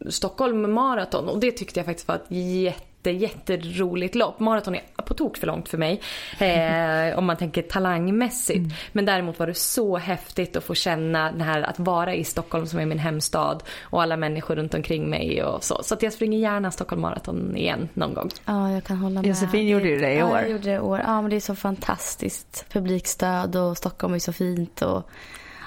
Speaker 3: Stockholm Marathon och det tyckte jag faktiskt var ett jätte, jätteroligt lopp. Maraton är på tok för långt för mig. Eh, om man tänker talangmässigt. Mm. Men däremot var det så häftigt att få känna det här att vara i Stockholm som är min hemstad. Och alla människor runt omkring mig och så. Så att jag springer gärna Stockholm Marathon igen någon gång.
Speaker 1: Ja, jag kan hålla med.
Speaker 2: Josefin gjorde ju det i år.
Speaker 1: Ja, jag gjorde det i år. Ja, men det är så fantastiskt. Publikstöd och Stockholm är så fint. Och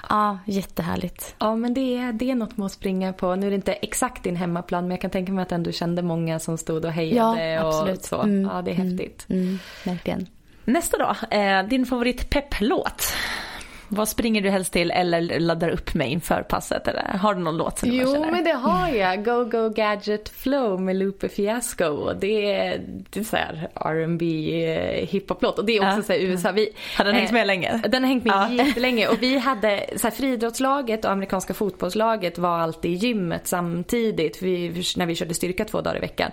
Speaker 1: Ja, jättehärligt.
Speaker 3: Ja, men det är, det är något med att springa på. Nu är det inte exakt din hemmaplan, men jag kan tänka mig att ändå kände många som stod och hejade. Ja, absolut. Och så. Mm, ja, det är häftigt.
Speaker 1: Mm, mm, verkligen.
Speaker 2: Nästa då, eh, din favorit pepplåt. Vad springer du helst till eller laddar upp med inför passet? Eller har du någon låt som
Speaker 3: Jo, men det har jag. Go Go Gadget Flow med Lupe Fiasco. Det är, det är så här R&B eh, hiphop-låt och det är också ja. så här USA. Vi,
Speaker 2: har den eh, hängt med länge?
Speaker 3: Den har hängt med ja. jättelänge och vi [LAUGHS] hade så här, friidrottslaget och amerikanska fotbollslaget var alltid i gymmet samtidigt vi, när vi körde styrka två dagar i veckan.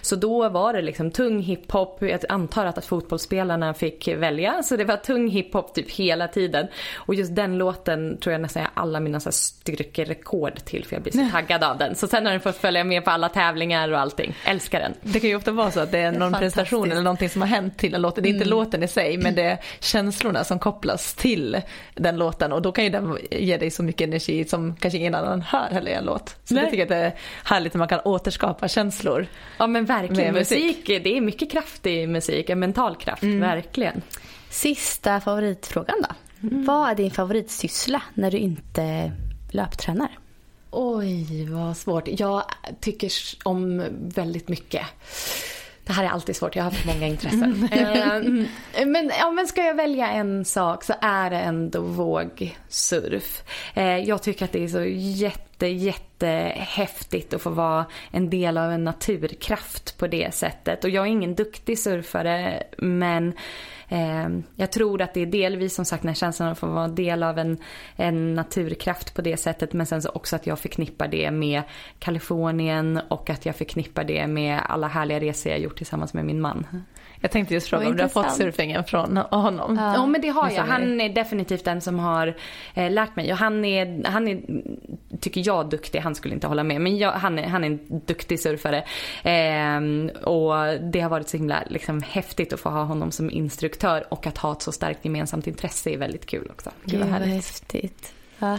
Speaker 3: Så då var det liksom tung hiphop. Jag antar att, att fotbollsspelarna fick välja så det var tung hiphop typ hela tiden. Och just den låten tror jag nästan jag alla mina så styrkerekord till för jag blir så taggad av den. Så sen har den fått följa med på alla tävlingar och allting. Älskar den.
Speaker 2: Det kan ju ofta vara så att det är någon prestation eller någonting som har hänt till en låt. Det är inte mm. låten i sig men det är känslorna som kopplas till den låten och då kan ju den ge dig så mycket energi som kanske ingen annan hör heller i en låt. Så Nej. det tycker jag att det är härligt när man kan återskapa känslor.
Speaker 3: Ja men verkligen, musik. musik det är mycket kraft i musik, en mental kraft, mm. verkligen.
Speaker 1: Sista favoritfrågan då? Mm. Vad är din favoritsyssla när du inte löptränar?
Speaker 3: Oj, vad svårt. Jag tycker om väldigt mycket. Det här är alltid svårt, jag har haft många intressen. Mm. [LAUGHS] Eh, men, ja, men ska jag välja en sak så är det ändå vågsurf. Eh, jag tycker att det är så jätte, jättehäftigt att få vara en del av en naturkraft på det sättet. Och jag är ingen duktig surfare men Ehm, jag tror att det är delvis som sagt den här känslan av att få vara del av en, en naturkraft på det sättet men sen så också att jag förknippar det med Kalifornien och att jag förknippar det med alla härliga resor jag gjort tillsammans med min man.
Speaker 2: Jag tänkte just fråga om du har fått surfingen från honom.
Speaker 3: Ja, ja men det har jag. Han är definitivt den som har eh, lärt mig. Och han är, han är, tycker jag, duktig. Han skulle inte hålla med. Men jag, han, är, han är en duktig surfare. Eh, och det har varit så himla liksom, häftigt att få ha honom som instruktör och att ha ett så starkt gemensamt intresse är väldigt kul också.
Speaker 1: Gud vad häftigt. Ja.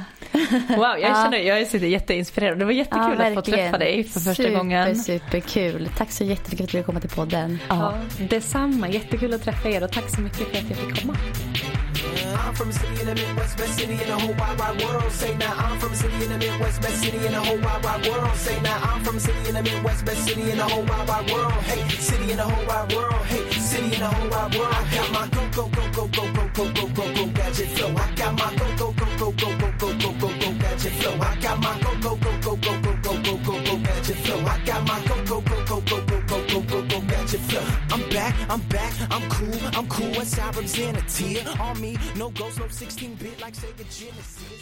Speaker 2: Wow, jag känner jag sitter jätteinspirerad. Det var jättekul
Speaker 1: Ja,
Speaker 2: att få träffa dig för första
Speaker 1: Super,
Speaker 2: gången.
Speaker 1: Superkul. Tack så jättemycket för att du ville komma till podden.
Speaker 3: Ja, detsamma. Jättekul att träffa er och tack så mycket för att jag fick komma.
Speaker 4: I'm from a city in the Midwest, best city in the whole wide wide world. Say now, I'm from a city in the Midwest, best city in the whole wide wide world. Say now, I'm from a city in the Midwest, best city in the whole wide wide world. Hey, city in the whole wide world. Hey, city in the whole wide world. I got my go go go go go go go go go go gadget flow. I got my go go go go go go go go go gadget flow. I got my go go go go go go go go go go gadget flow. I got my go go go go go go go go go go gadget flow. I'm back, I'm back, I'm cool, I'm cool. West Side represent a tear on me. No ghost, no 16 bit like Sega Genesis.